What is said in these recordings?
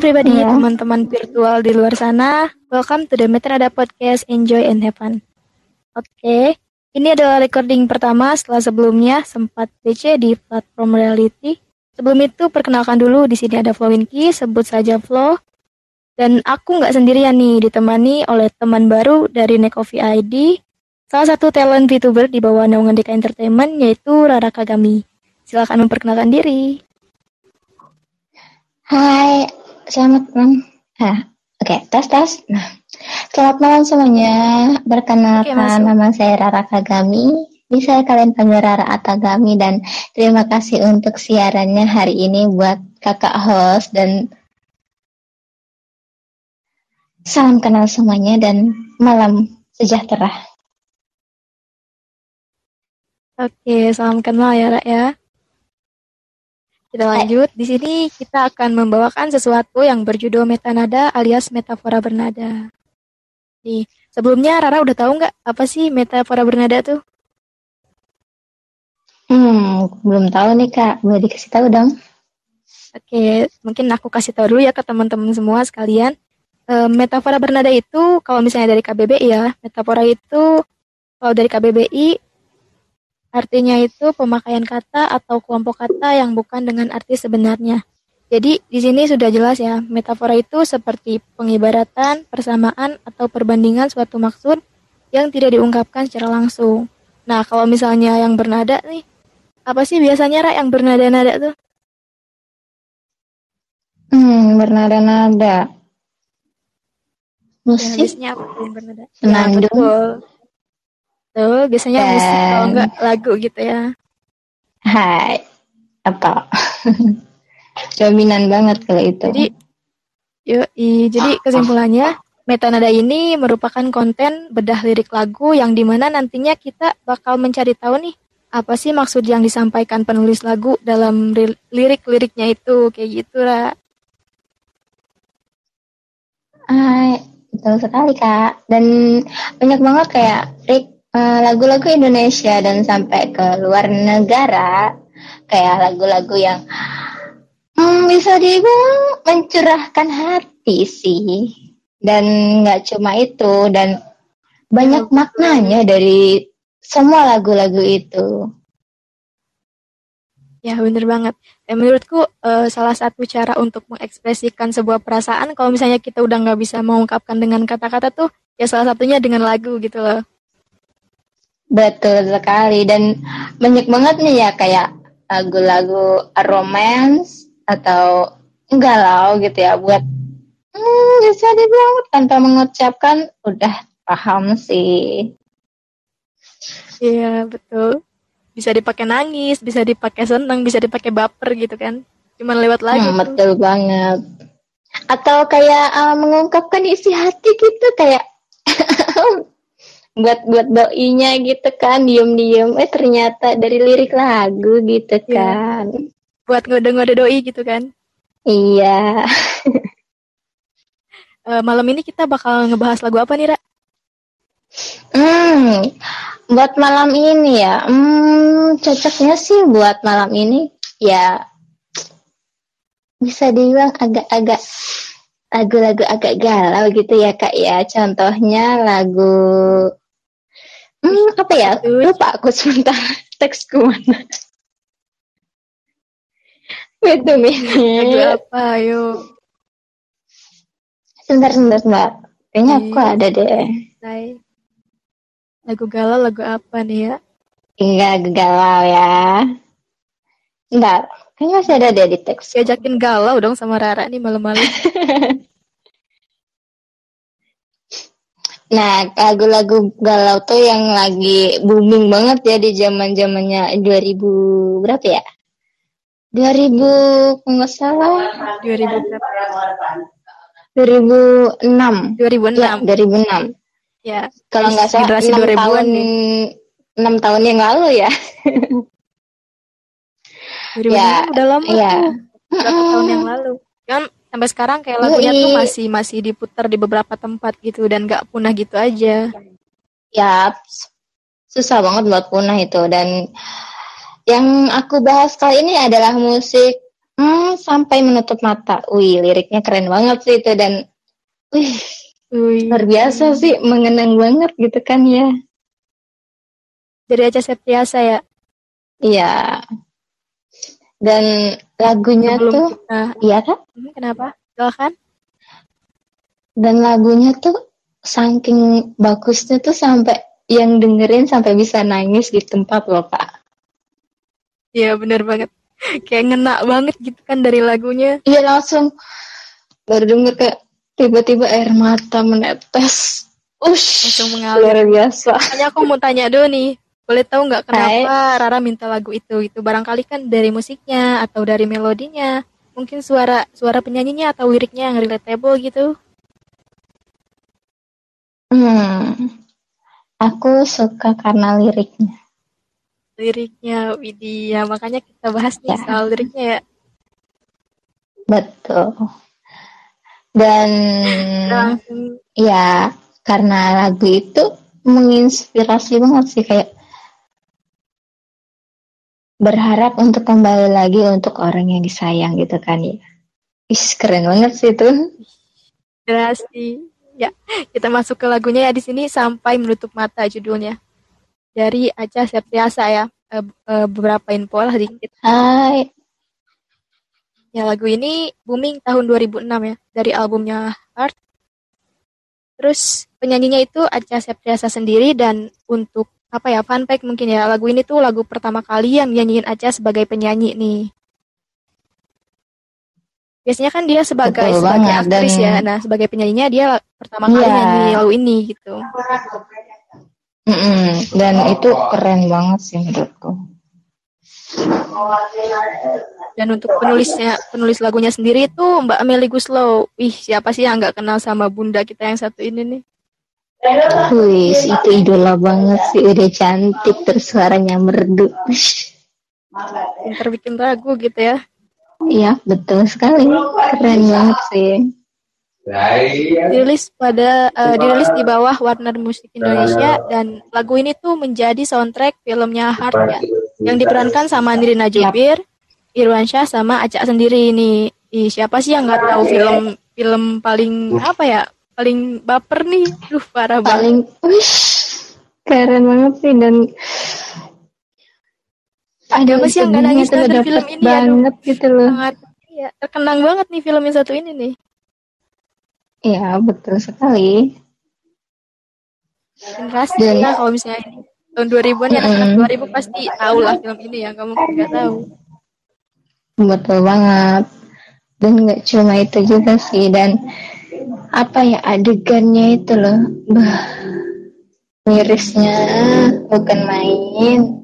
Everybody, yeah. teman-teman virtual di luar sana. Welcome to the Metrada Podcast Enjoy and Have Fun. Oke, okay. ini adalah recording pertama setelah sebelumnya sempat PC di platform reality. Sebelum itu perkenalkan dulu di sini ada Flowinky, sebut saja Flow. Dan aku nggak sendirian nih, ditemani oleh teman baru dari Nekovi ID, salah satu talent VTuber di bawah naungan DK Entertainment yaitu Rara Kagami. Silakan memperkenalkan diri. Hai, selamat malam. Ah, oke, okay, tes tes. Nah, selamat malam semuanya. Perkenalkan okay, nama saya Rara Kagami. Bisa kalian panggil Rara Atagami dan terima kasih untuk siarannya hari ini buat kakak host dan salam kenal semuanya dan malam sejahtera. Oke, salam kenal ya, Ra ya. Kita lanjut. Di sini kita akan membawakan sesuatu yang berjudul metanada alias metafora bernada. Nih, sebelumnya Rara udah tahu nggak apa sih metafora bernada tuh? Hmm, belum tahu nih kak. Boleh dikasih tahu dong? Oke, mungkin aku kasih tahu dulu ya ke teman-teman semua sekalian. E, metafora bernada itu kalau misalnya dari KBBI ya, metafora itu kalau dari KBBI Artinya itu pemakaian kata atau kelompok kata yang bukan dengan arti sebenarnya. Jadi di sini sudah jelas ya, metafora itu seperti pengibaratan, persamaan, atau perbandingan suatu maksud yang tidak diungkapkan secara langsung. Nah, kalau misalnya yang bernada nih, apa sih biasanya Ra yang bernada-nada tuh? Hmm, bernada-nada. Musik? Ya, apa yang bernada? Senandung. Ya, betul. Tuh, biasanya Dan... musik kalau enggak lagu gitu ya. Hai. Apa? Dominan banget kalau itu. Jadi, yuk, jadi kesimpulannya, metanada ini merupakan konten bedah lirik lagu yang di mana nantinya kita bakal mencari tahu nih apa sih maksud yang disampaikan penulis lagu dalam lirik-liriknya itu kayak gitu lah. Hai, betul sekali kak. Dan banyak banget kayak Eh, lagu-lagu uh, Indonesia dan sampai ke luar negara kayak lagu-lagu yang hmm, bisa dibilang mencurahkan hati sih dan nggak cuma itu dan banyak maknanya dari semua lagu-lagu itu. Ya bener banget. Dan menurutku uh, salah satu cara untuk mengekspresikan sebuah perasaan kalau misalnya kita udah nggak bisa mengungkapkan dengan kata-kata tuh ya salah satunya dengan lagu gitu loh. Betul sekali dan banyak banget nih ya kayak lagu-lagu romance atau galau gitu ya buat hmm, bisa dibilang tanpa mengucapkan udah paham sih. Iya betul. Bisa dipakai nangis, bisa dipakai senang, bisa dipakai baper gitu kan. Cuman lewat lagu. Hmm, betul banget. Atau kayak uh, mengungkapkan isi hati gitu kayak buat buat doinya gitu kan diem-diem eh ternyata dari lirik lagu gitu iya. kan buat ngode-ngode doi gitu kan iya uh, malam ini kita bakal ngebahas lagu apa nih Ra? Hmm, buat malam ini ya, hmm, cocoknya sih buat malam ini ya bisa dibilang agak-agak lagu-lagu agak galau gitu ya kak ya. Contohnya lagu Hmm, apa ya? Lupa aku sebentar teksku mana. Wait a minute. apa, ayo? Sebentar, sebentar, sebentar. Kayaknya aku iya. ada deh. Hai. Lagu galau, lagu apa nih ya? Enggak galau ya. Enggak, kayaknya masih ada deh di teks. Diajakin galau dong sama Rara nih malam-malam. Nah, lagu-lagu galau tuh yang lagi booming banget ya di zaman zamannya 2000 berapa ya? 2000 kalau nggak salah 2000 berapa? 2006. 2006. Ya, 2006. Ya. Kalau nggak salah 6 tahun nih. 6 tahun yang lalu ya. 2006 ya, udah lama ya. tuh. Berapa tahun yang lalu. Kan sampai sekarang kayak lagunya tuh masih masih diputar di beberapa tempat gitu dan gak punah gitu aja. Ya, susah banget buat punah itu dan yang aku bahas kali ini adalah musik Hmm, sampai menutup mata. Wih, liriknya keren banget sih itu dan wih, wih. luar biasa sih, mengenang banget gitu kan ya. Dari Aca Septiasa ya? Iya. Dan lagunya Sebelum tuh, kita... iya kan? Kenapa? Silakan. Dan lagunya tuh saking bagusnya tuh sampai yang dengerin sampai bisa nangis di tempat loh kak. Iya bener banget. Kayak ngena banget gitu kan dari lagunya. Iya langsung baru denger kayak tiba-tiba air mata menetes. Ush, langsung mengalir. Luar biasa. Hanya aku mau tanya dulu nih, boleh tahu nggak kenapa Hai. Rara minta lagu itu? Itu barangkali kan dari musiknya atau dari melodinya, mungkin suara suara penyanyinya atau liriknya yang relatable gitu. Hmm, aku suka karena liriknya. Liriknya, Widya. Makanya kita bahas nih ya. soal liriknya ya. Betul. Dan nah. ya karena lagu itu menginspirasi banget sih kayak berharap untuk kembali lagi untuk orang yang disayang gitu kan ya. Is keren banget sih itu. Inspirasi. Ya, kita masuk ke lagunya ya di sini sampai menutup mata judulnya. Dari Aca Septiasa ya. E, e, beberapa info lah sedikit. Hai. Ya, lagu ini booming tahun 2006 ya dari albumnya Heart. Terus penyanyinya itu Aca Septiasa sendiri dan untuk apa ya fun fact mungkin ya lagu ini tuh lagu pertama kali yang nyanyiin Aca sebagai penyanyi nih. Biasanya kan dia sebagai Betul sebagai banget, aktris dan... ya. Nah sebagai penyanyinya dia pertama kali yeah. nyanyi lagu ini gitu. Mm -mm. dan itu keren banget sih menurutku. Dan untuk penulisnya penulis lagunya sendiri itu Mbak Amelie Guslow ih siapa sih yang nggak kenal sama bunda kita yang satu ini nih Wih, itu idola banget sih, udah cantik, terus suaranya merdu. Pinter bikin lagu gitu ya. Iya, betul sekali. Keren banget sih. Dirilis pada uh, dirilis di bawah Warner Music Indonesia dan lagu ini tuh menjadi soundtrack filmnya Heart ya, yang diperankan sama Nirina Jubir, Irwan Syah sama Acak sendiri ini. Ih, siapa sih yang nggak tahu film film paling apa ya? Paling baper nih. Duh, parah paling, keren banget sih. Dan ada apa sih yang gak nangis nonton film ini banget ya, gitu loh. Sangat ya terkenang banget nih film yang satu ini nih. Iya betul sekali. Generasi Dan, kita kalau misalnya ini. Tahun 2000-an ya anak-anak 2000 pasti tahu lah film ini ya kamu nggak tahu. Betul banget. Dan nggak cuma itu juga sih. Dan apa ya adegannya itu loh bah mirisnya bukan main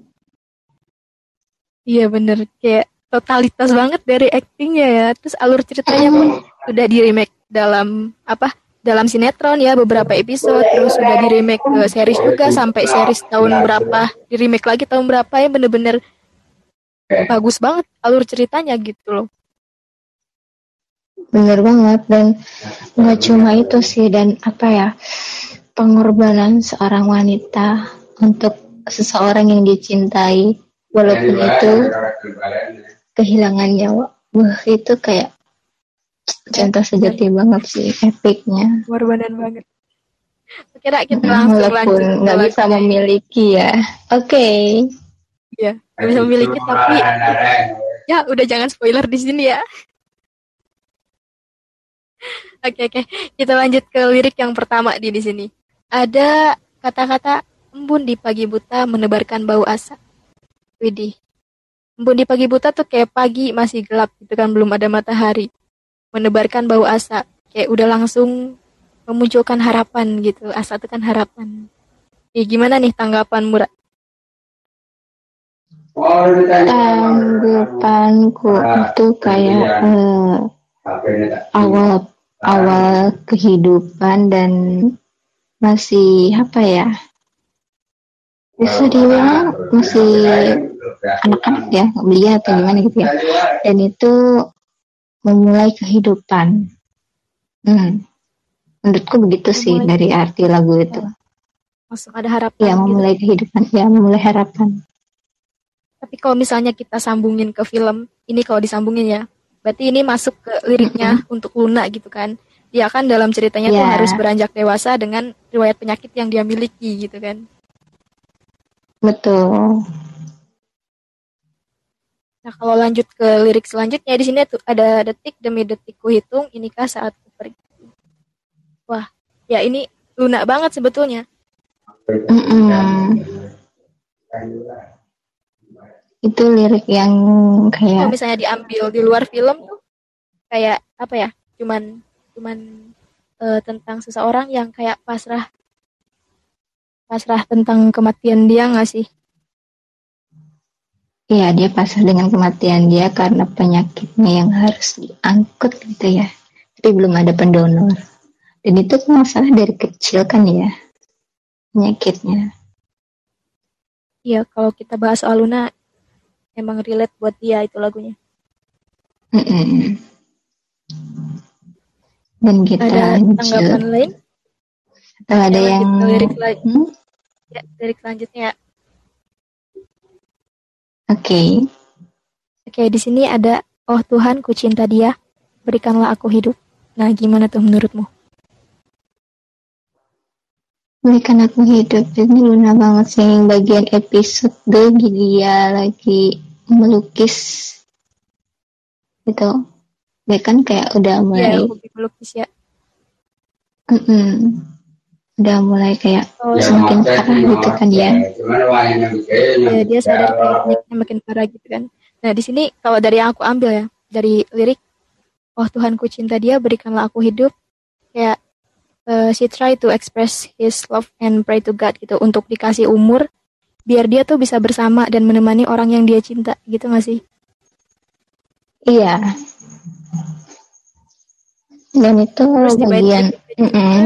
Iya bener kayak totalitas banget dari actingnya ya. Terus alur ceritanya pun sudah di remake dalam apa? Dalam sinetron ya beberapa episode terus sudah di remake ke series juga sampai series tahun berapa di remake lagi tahun berapa ya bener-bener bagus banget alur ceritanya gitu loh. Bener banget dan nggak cuma itu sih dan apa ya pengorbanan seorang wanita untuk seseorang yang dicintai walaupun itu kehilangan nyawa wah itu kayak contoh sejati banget sih epicnya korbanan banget. Kira kita langsung walaupun nggak bisa memiliki ya. Oke. Okay. ya nggak bisa memiliki tapi ya udah jangan spoiler di sini ya oke oke kita lanjut ke lirik yang pertama di di sini ada kata-kata embun di pagi buta menebarkan bau asap Widih. Embun di pagi buta tuh kayak pagi masih gelap gitu kan belum ada matahari. Menebarkan bau asa. Kayak udah langsung memunculkan harapan gitu. Asa itu kan harapan. Ya, gimana nih tanggapan Murad? Tanggapanku itu kayak uh, awal awal kehidupan dan masih apa ya? Bisa dibilang masih anak-anak ya belia atau gimana gitu ya. dan itu memulai kehidupan. Hmm. menurutku begitu memulai. sih dari arti lagu itu. Langsung ada harapan ya memulai gitu. kehidupan ya memulai harapan. Tapi kalau misalnya kita sambungin ke film ini kalau disambungin ya Berarti ini masuk ke liriknya mm-hmm. untuk Luna gitu kan. Dia kan dalam ceritanya yeah. tuh harus beranjak dewasa dengan riwayat penyakit yang dia miliki gitu kan. Betul. Nah, kalau lanjut ke lirik selanjutnya di sini tuh ada detik demi detik ku hitung inikah saat ku pergi. Wah, ya ini lunak banget sebetulnya. Mm -mm. Itu lirik yang kayak kalau misalnya diambil di luar film tuh kayak apa ya? Cuman cuman uh, tentang seseorang yang kayak pasrah pasrah tentang kematian dia nggak sih? Iya, dia pasrah dengan kematian dia karena penyakitnya yang harus diangkut gitu ya. Tapi belum ada pendonor. Dan itu masalah dari kecil kan ya, penyakitnya. Iya, kalau kita bahas soal Luna, emang relate buat dia itu lagunya. Mm -mm. Dan kita ada tanggapan lain? Atau ada yang, yang... lirik lagi? Hmm? Ya, lirik selanjutnya Oke. Okay. Oke, okay, di sini ada Oh Tuhan, ku cinta dia, berikanlah aku hidup. Nah, gimana tuh menurutmu? Berikan aku hidup. Ini luna banget sih bagian episode dia lagi melukis. Gitu. Dia kan kayak udah mulai. Iya, melukis ya. Mm -mm udah mulai kayak oh, semakin parah gitu kan ya. Ya dia sadar kayak makin parah gitu kan. Nah di sini kalau dari yang aku ambil ya dari lirik, oh Tuhanku cinta dia berikanlah aku hidup, kayak uh, she try to express his love and pray to God gitu untuk dikasih umur biar dia tuh bisa bersama dan menemani orang yang dia cinta gitu gak sih? Iya. Dan itu Terus bagian. Mm -mm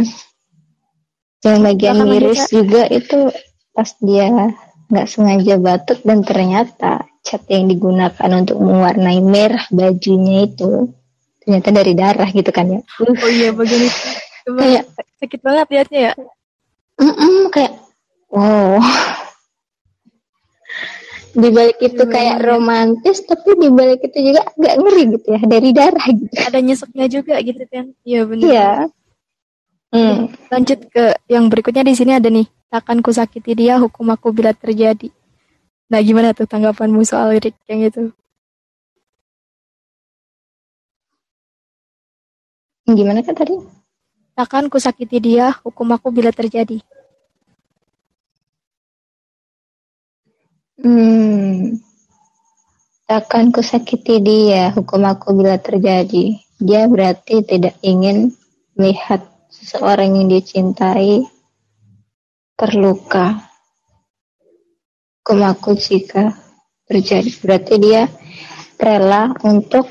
yang bagian miris juga itu pas dia nggak sengaja batuk dan ternyata cat yang digunakan untuk mewarnai merah bajunya itu ternyata dari darah gitu kan ya. Uh. Oh iya bagian itu. kayak sakit banget liatnya ya. Mm -mm, kayak wow. Di balik itu hmm. kayak romantis tapi di balik itu juga agak ngeri gitu ya dari darah gitu. Ada nyeseknya juga gitu kan. Iya benar. Iya. Hmm. Lanjut ke yang berikutnya di sini ada nih, takkan ku sakiti dia, hukum aku bila terjadi. Nah, gimana tuh tanggapanmu soal lirik yang itu? Gimana kan tadi? Takkan ku sakiti dia, hukum aku bila terjadi. Hmm. Takkan ku sakiti dia, hukum aku bila terjadi. Dia berarti tidak ingin melihat seseorang yang dia cintai terluka. Kemaku jika terjadi. Berarti dia rela untuk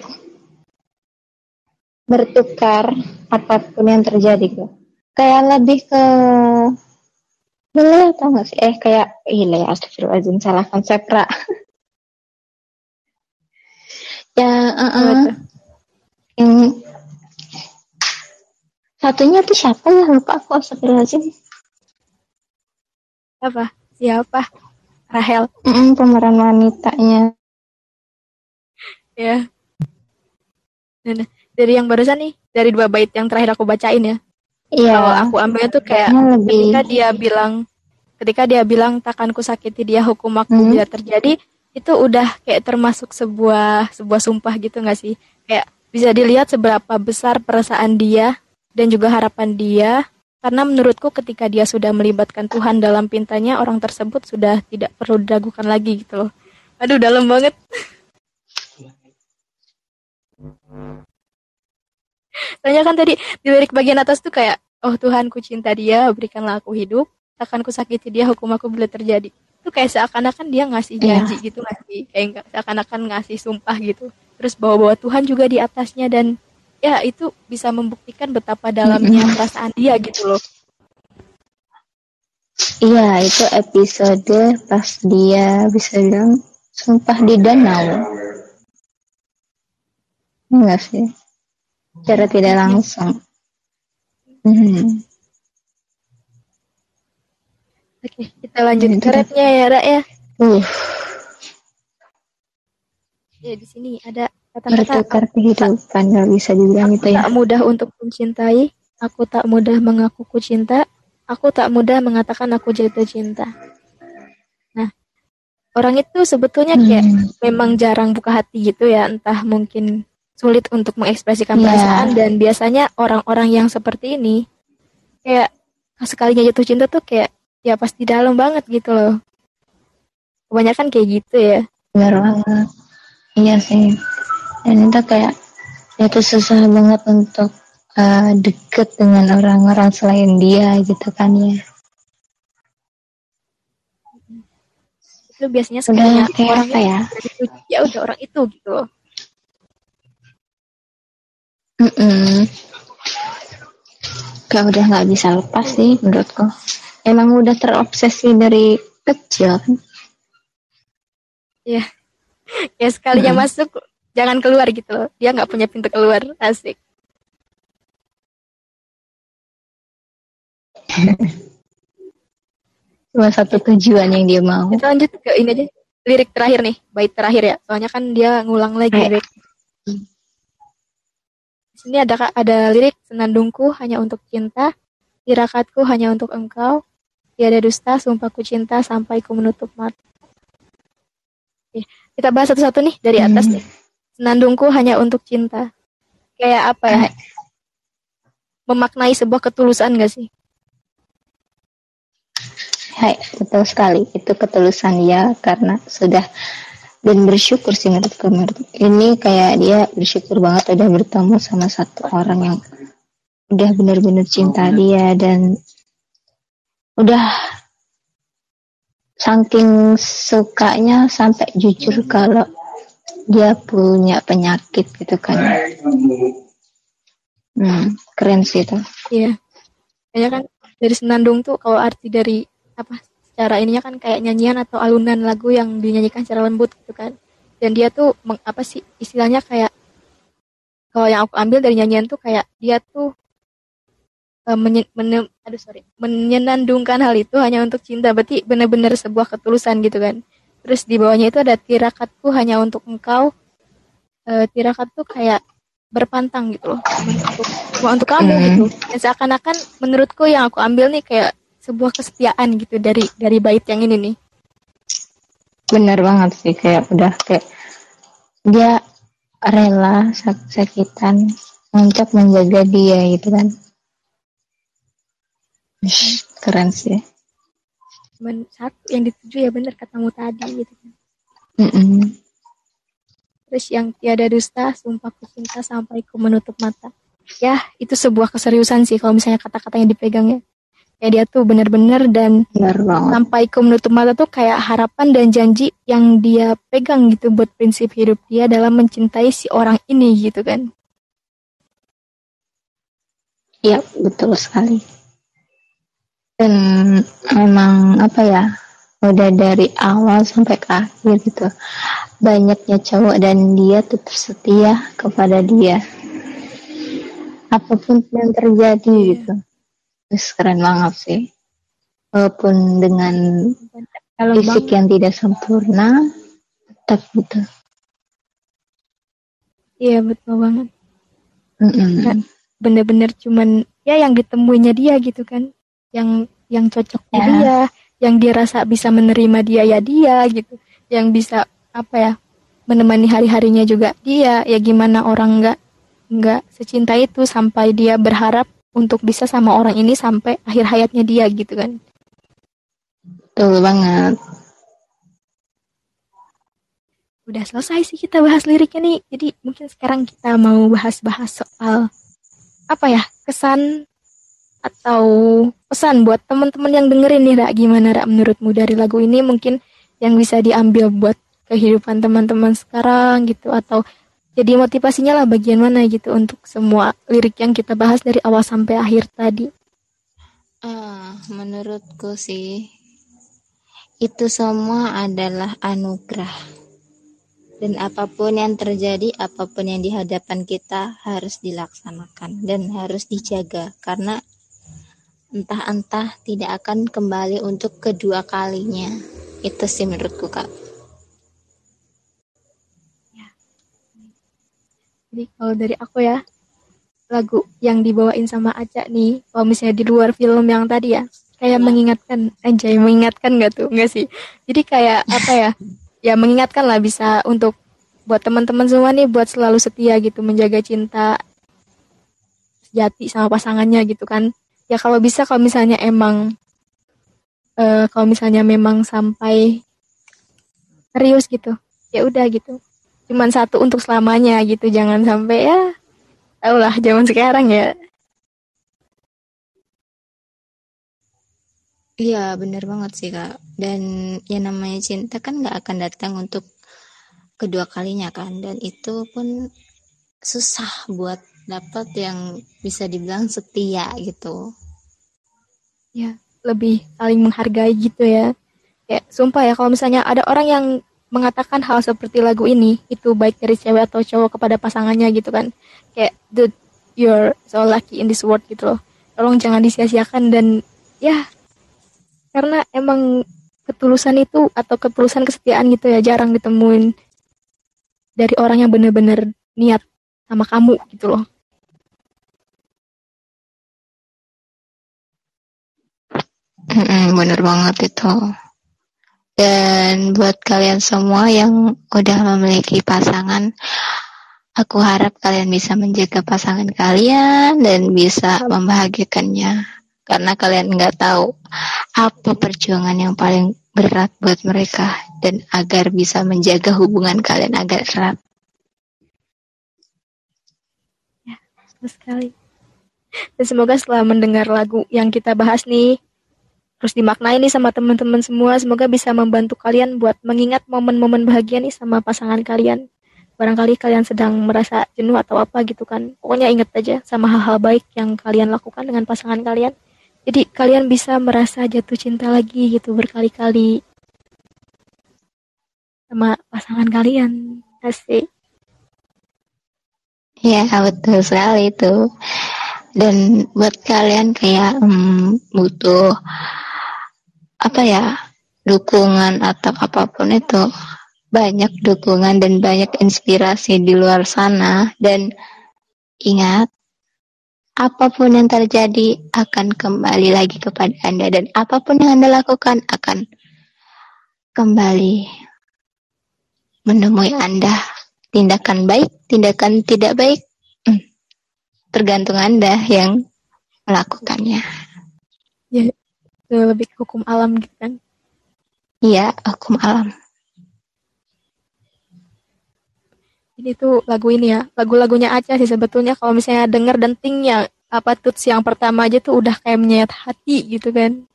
bertukar apa pun yang terjadi. Kayak lebih ke boleh atau nggak sih? Eh kayak gila ya astagfirullahaladzim salah konsep ra. ya uh -uh. yang Satunya tuh siapa ya? Lupa aku astagfirullahaladzim. Apa? Siapa? Rahel. Mm -mm, pemeran wanitanya. Ya. Dan dari yang barusan nih, dari dua bait yang terakhir aku bacain ya. Iya. Kalau aku ambilnya tuh kayak lebih... ketika dia bilang ketika dia bilang takkan ku sakiti dia hukum aku hmm. bila terjadi itu udah kayak termasuk sebuah sebuah sumpah gitu gak sih kayak bisa dilihat seberapa besar perasaan dia dan juga harapan dia karena menurutku ketika dia sudah melibatkan Tuhan dalam pintanya orang tersebut sudah tidak perlu diragukan lagi gitu loh aduh dalam banget Tanya kan tadi di lirik bagian atas tuh kayak oh Tuhan ku cinta dia berikanlah aku hidup takkan ku sakiti dia hukum aku bila terjadi itu kayak seakan-akan dia ngasih iya. janji yeah. gitu ngasih kayak seakan-akan ngasih sumpah gitu terus bawa-bawa Tuhan juga di atasnya dan ya itu bisa membuktikan betapa dalamnya perasaan dia gitu loh. Iya, itu episode pas dia bisa bilang sumpah di danau. Enggak sih? Cara tidak langsung. Hmm. Oke, kita lanjut ke rapnya ya, Ra ya. Uh. Ya di sini ada kata-kata bertukar kehidupan nggak bisa dibilang itu ya tak mudah untuk mencintai aku tak mudah mengaku ku cinta aku tak mudah mengatakan aku jatuh cinta nah orang itu sebetulnya kayak hmm. memang jarang buka hati gitu ya entah mungkin sulit untuk mengekspresikan yeah. perasaan dan biasanya orang-orang yang seperti ini kayak sekalinya jatuh cinta tuh kayak ya pasti dalam banget gitu loh. Kebanyakan kayak gitu ya. Benar banget. Iya sih. Dan itu kayak itu susah banget untuk uh, deket dengan orang-orang selain dia gitu kan ya. Itu biasanya udah kayak apa ya? ya udah orang itu gitu loh mm -mm. Gak udah nggak bisa lepas sih menurutku. Emang udah terobsesi dari kecil kan? Ya ya sekalinya hmm. masuk jangan keluar gitu loh. Dia nggak punya pintu keluar. Asik. Cuma satu tujuan yang dia mau. Kita lanjut ke ini aja. Lirik terakhir nih. Bait terakhir ya. Soalnya kan dia ngulang lagi sini ada ada lirik senandungku hanya untuk cinta tirakatku hanya untuk engkau Tiada dusta, sumpahku cinta sampai ku menutup mata. Oke, kita bahas satu-satu nih dari atas hmm. nih. Senandungku hanya untuk cinta. Kayak apa ya? Memaknai sebuah ketulusan gak sih? Hai, betul sekali. Itu ketulusan ya karena sudah dan bersyukur sih menurut ini kayak dia bersyukur banget udah bertemu sama satu orang yang udah benar-benar cinta dia dan udah saking sukanya sampai jujur kalau dia punya penyakit gitu kan. Hmm, keren sih itu. Iya. Kayaknya kan dari senandung tuh kalau arti dari apa secara ininya kan kayak nyanyian atau alunan lagu yang dinyanyikan secara lembut gitu kan. Dan dia tuh meng, apa sih istilahnya kayak kalau yang aku ambil dari nyanyian tuh kayak dia tuh uh, menye, men, aduh sorry menyenandungkan hal itu hanya untuk cinta. Berarti benar-benar sebuah ketulusan gitu kan. Terus di bawahnya itu ada tirakatku hanya untuk engkau. Uh, tirakat tuh kayak berpantang gitu loh. Untuk cuma untuk kamu hmm. gitu. Dan seakan-akan menurutku yang aku ambil nih kayak sebuah kesetiaan gitu dari dari bait yang ini nih. Benar banget sih kayak udah kayak dia rela sakitan untuk menjaga dia gitu kan. Keren sih. Cuman satu yang dituju ya bener katamu tadi gitu kan. Mm -mm. terus yang tiada dusta sumpah ku cinta sampai ku menutup mata. Ya itu sebuah keseriusan sih kalau misalnya kata-kata yang dipegang ya ya dia tuh bener-bener dan Bener sampai ku menutup mata tuh kayak harapan dan janji yang dia pegang gitu buat prinsip hidup dia dalam mencintai si orang ini gitu kan. Iya betul sekali. Dan memang apa ya udah dari awal sampai ke akhir gitu banyaknya cowok dan dia tetap setia kepada dia. Apa pun yang terjadi gitu terus keren banget sih. Walaupun dengan Kalau fisik bang... yang tidak sempurna tetap gitu. Iya betul banget. Mm -mm. bener-bener cuman ya yang ditemuinya dia gitu kan. Yang yang cocok ya. dia, yang dia rasa bisa menerima dia ya dia gitu, yang bisa apa ya menemani hari-harinya juga dia, ya gimana orang nggak nggak secinta itu sampai dia berharap untuk bisa sama orang ini sampai akhir hayatnya dia gitu kan. Betul banget. Udah selesai sih kita bahas liriknya nih. Jadi mungkin sekarang kita mau bahas-bahas soal apa ya kesan atau pesan buat teman-teman yang dengerin nih Rak gimana Rak menurutmu dari lagu ini mungkin yang bisa diambil buat kehidupan teman-teman sekarang gitu atau jadi motivasinya lah bagian mana gitu untuk semua lirik yang kita bahas dari awal sampai akhir tadi uh, menurutku sih itu semua adalah anugerah dan apa pun yang terjadi, apa pun yang dihadapan kita harus dilaksanakan dan harus dijaga karena entah-entah tidak akan kembali untuk kedua kalinya. Itu sih menurutku, Kak. Jadi kalau dari aku ya, lagu yang dibawain sama Aca nih, kalau misalnya di luar film yang tadi ya, kayak ya. mengingatkan, anjay mengingatkan gak tuh? Enggak sih. Jadi kayak apa ya? Ya mengingatkan lah bisa untuk buat teman-teman semua nih buat selalu setia gitu menjaga cinta sejati sama pasangannya gitu kan. Ya kalau bisa kalau misalnya emang uh, kalau misalnya memang sampai serius gitu, ya udah gitu. Cuman satu untuk selamanya gitu, jangan sampai ya Tahu lah zaman sekarang ya. Iya bener banget sih kak. Dan yang namanya cinta kan nggak akan datang untuk kedua kalinya kan. Dan itu pun susah buat dapat yang bisa dibilang setia gitu. Ya lebih saling menghargai gitu ya. Ya sumpah ya kalau misalnya ada orang yang mengatakan hal seperti lagu ini itu baik dari cewek atau cowok kepada pasangannya gitu kan. Kayak the you're so lucky in this world gitu loh. Tolong jangan disia-siakan dan ya karena emang ketulusan itu atau ketulusan kesetiaan gitu ya jarang ditemuin dari orang yang bener-bener niat sama kamu gitu loh. Bener banget itu dan buat kalian semua yang udah memiliki pasangan, aku harap kalian bisa menjaga pasangan kalian dan bisa membahagiakannya. Karena kalian nggak tahu apa perjuangan yang paling berat buat mereka dan agar bisa menjaga hubungan kalian agar erat. Ya, sekali. Dan semoga setelah mendengar lagu yang kita bahas nih, terus dimaknai nih sama teman-teman semua. Semoga bisa membantu kalian buat mengingat momen-momen bahagia nih sama pasangan kalian. Barangkali kalian sedang merasa jenuh atau apa gitu kan. Pokoknya ingat aja sama hal-hal baik yang kalian lakukan dengan pasangan kalian. Jadi kalian bisa merasa jatuh cinta lagi gitu berkali-kali sama pasangan kalian. Asik. Ya betul sekali itu. Dan buat kalian kayak hmm, butuh apa ya dukungan atau apa pun itu banyak dukungan dan banyak inspirasi di luar sana. Dan ingat apa pun yang terjadi akan kembali lagi kepada Anda dan apa pun yang Anda lakukan akan kembali menemui Anda. Tindakan baik tindakan tidak baik hmm, tergantung Anda yang melakukannya. Ya lebih ke hukum alam gitu kan? Iya hukum alam. Ini tuh lagu ini ya lagu-lagunya aja sih sebetulnya. Kalau misalnya denger dentingnya apa tuts yang pertama aja tuh udah kayak menyayat hati gitu kan?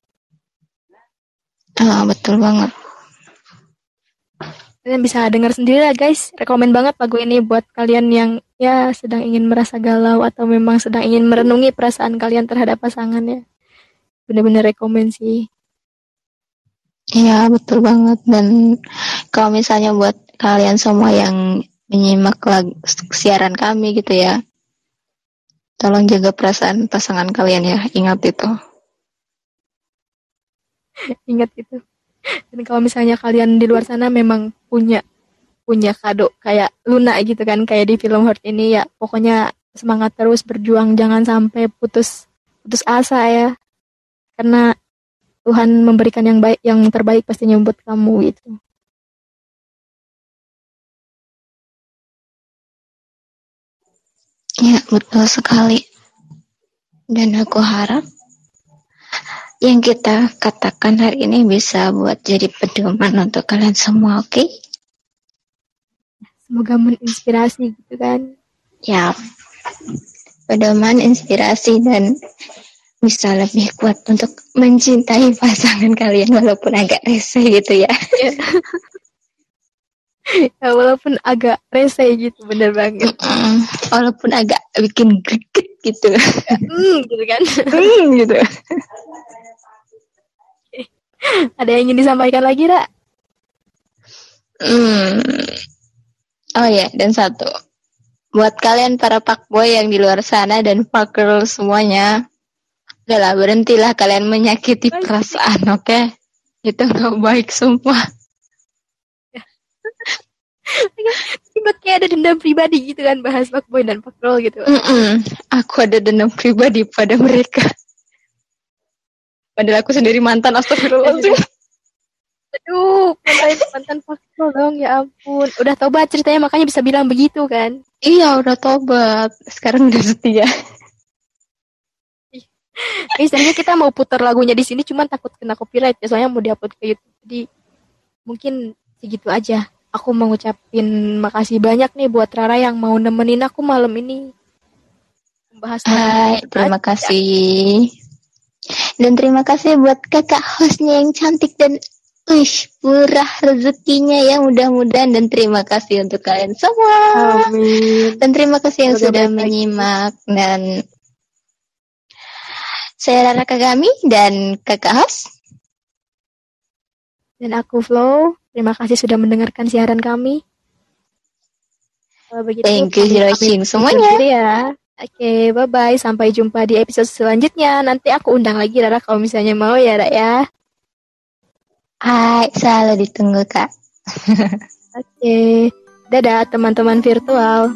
Ah betul banget. Kalian bisa denger sendiri lah guys. Rekomen banget lagu ini buat kalian yang ya sedang ingin merasa galau atau memang sedang ingin merenungi perasaan kalian terhadap pasangannya bener-bener rekomen sih. Iya betul banget. Dan kalau misalnya buat kalian semua yang menyimak siaran kami gitu ya tolong jaga perasaan pasangan kalian ya. Ingat itu. Ingat itu. Dan kalau misalnya kalian di luar sana memang punya punya kado kayak Luna gitu kan kayak di film Heart ini ya pokoknya semangat terus berjuang jangan sampai putus putus asa ya karena Tuhan memberikan yang baik yang terbaik pastinya buat kamu itu Ya, betul sekali. Dan aku harap yang kita katakan hari ini bisa buat jadi pedoman untuk kalian semua, oke? Okay? Semoga menginspirasi gitu kan. Ya, pedoman, inspirasi, dan bisa lebih kuat untuk mencintai pasangan kalian walaupun agak rese gitu ya. ya walaupun agak rese gitu bener banget. Mm, walaupun agak bikin greget gitu. mm, gitu kan. mm, gitu. Ada yang ingin disampaikan lagi, Ra? Hmm. Oh ya, dan satu. Buat kalian para pak boy yang di luar sana dan pak girl semuanya, Udah lah, berhentilah kalian menyakiti perasaan, oke? Okay? Itu gak baik semua. tiba kayak ada dendam pribadi gitu kan bahas Boy dan Roll gitu Mm -mm. aku ada dendam pribadi pada mereka padahal aku sendiri mantan astagfirullahaladzim aduh mantan mantan Roll dong ya ampun udah tobat ceritanya makanya bisa bilang begitu kan iya udah tobat sekarang udah setia Misalnya kita mau putar lagunya di sini cuman takut kena copyright ya soalnya mau diupload ke YouTube. Jadi mungkin segitu aja. Aku mau ngucapin makasih banyak nih buat Rara yang mau nemenin aku malam ini. Membahas Hai, terima kasih. Dan terima kasih buat kakak hostnya yang cantik dan Wish, murah rezekinya ya mudah-mudahan dan terima kasih untuk kalian semua. Amin. Dan terima kasih yang sudah menyimak dan saya Rara Kagami dan kakak host. Dan aku Flow. Terima kasih sudah mendengarkan siaran kami. Kalau begitu, Thank you Hiroshim semuanya. Ya. Oke, okay, bye-bye. Sampai jumpa di episode selanjutnya. Nanti aku undang lagi Rara kalau misalnya mau ya, Rara ya. Hai, selalu ditunggu, Kak. Oke. Okay. Dadah teman-teman virtual.